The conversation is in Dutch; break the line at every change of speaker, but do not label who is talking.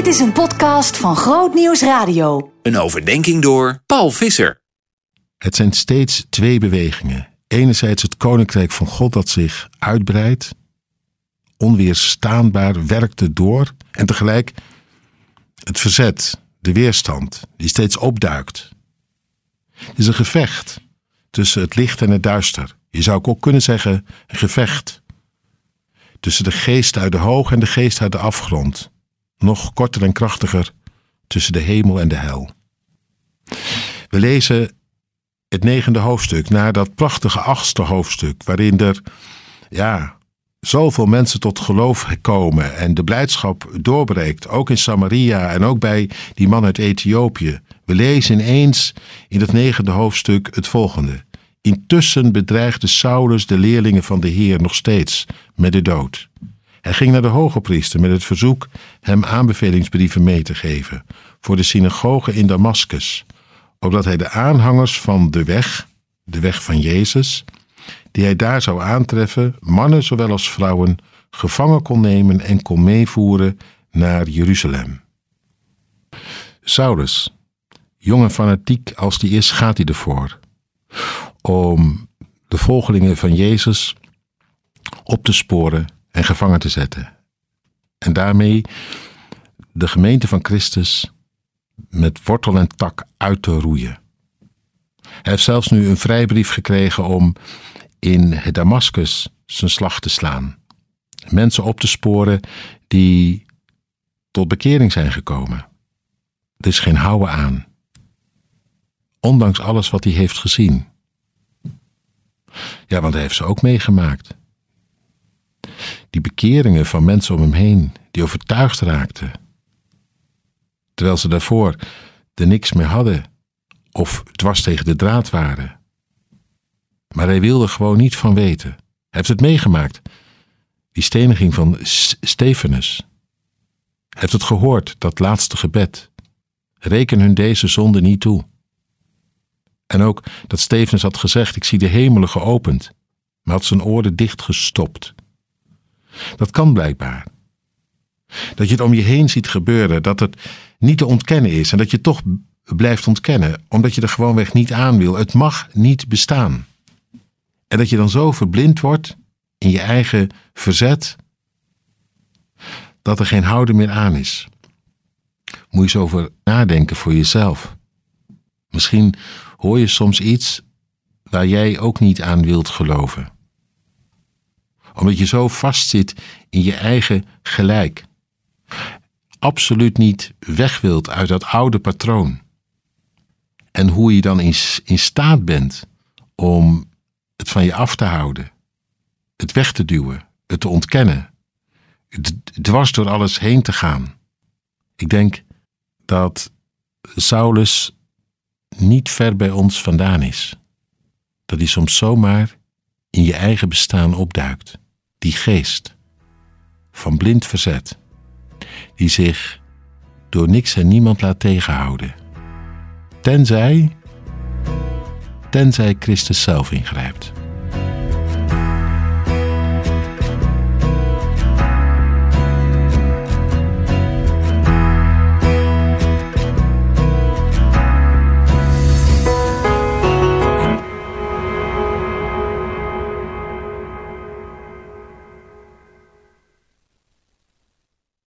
Dit is een podcast van Groot Nieuws Radio.
Een overdenking door Paul Visser.
Het zijn steeds twee bewegingen. Enerzijds het koninkrijk van God dat zich uitbreidt, onweerstaanbaar werkt door, en tegelijk het verzet, de weerstand, die steeds opduikt. Het is een gevecht tussen het licht en het duister. Je zou ook kunnen zeggen een gevecht tussen de geest uit de hoog en de geest uit de afgrond. Nog korter en krachtiger tussen de hemel en de hel. We lezen het negende hoofdstuk, naar dat prachtige achtste hoofdstuk, waarin er, ja, zoveel mensen tot geloof komen en de blijdschap doorbreekt, ook in Samaria en ook bij die man uit Ethiopië. We lezen ineens in het negende hoofdstuk het volgende. Intussen bedreigde Saulus de leerlingen van de Heer nog steeds met de dood. Hij ging naar de hoge priester met het verzoek hem aanbevelingsbrieven mee te geven voor de synagoge in Damascus, opdat hij de aanhangers van de weg, de weg van Jezus, die hij daar zou aantreffen, mannen zowel als vrouwen, gevangen kon nemen en kon meevoeren naar Jeruzalem. Saulus, jong en fanatiek als die is, gaat hij ervoor om de volgelingen van Jezus op te sporen en gevangen te zetten. En daarmee de gemeente van Christus met wortel en tak uit te roeien. Hij heeft zelfs nu een vrijbrief gekregen om in het Damascus zijn slag te slaan. Mensen op te sporen die tot bekering zijn gekomen. Er is geen houden aan. Ondanks alles wat hij heeft gezien. Ja, want hij heeft ze ook meegemaakt. Die bekeringen van mensen om hem heen, die overtuigd raakten. Terwijl ze daarvoor er niks meer hadden of dwars tegen de draad waren. Maar hij wilde gewoon niet van weten. Hij heeft het meegemaakt. Die steniging van Stefanus. Hij heeft het gehoord, dat laatste gebed. Reken hun deze zonde niet toe. En ook dat Stefanus had gezegd: Ik zie de hemelen geopend, maar had zijn oren dichtgestopt. Dat kan blijkbaar. Dat je het om je heen ziet gebeuren, dat het niet te ontkennen is en dat je toch blijft ontkennen, omdat je er gewoonweg niet aan wil. Het mag niet bestaan. En dat je dan zo verblind wordt in je eigen verzet, dat er geen houden meer aan is. Moet je eens over nadenken voor jezelf. Misschien hoor je soms iets waar jij ook niet aan wilt geloven. Omdat je zo vastzit in je eigen gelijk. Absoluut niet weg wilt uit dat oude patroon. En hoe je dan in, staat bent om het van je af te houden, het weg te duwen, het te ontkennen, dwars door alles heen te gaan. Ik denk dat Saulus niet ver bij ons vandaan is. Dat hij soms zomaar in je eigen bestaan opduikt. Die geest van blind verzet, die zich door niks en niemand laat tegenhouden. Tenzij, tenzij Christus zelf ingrijpt.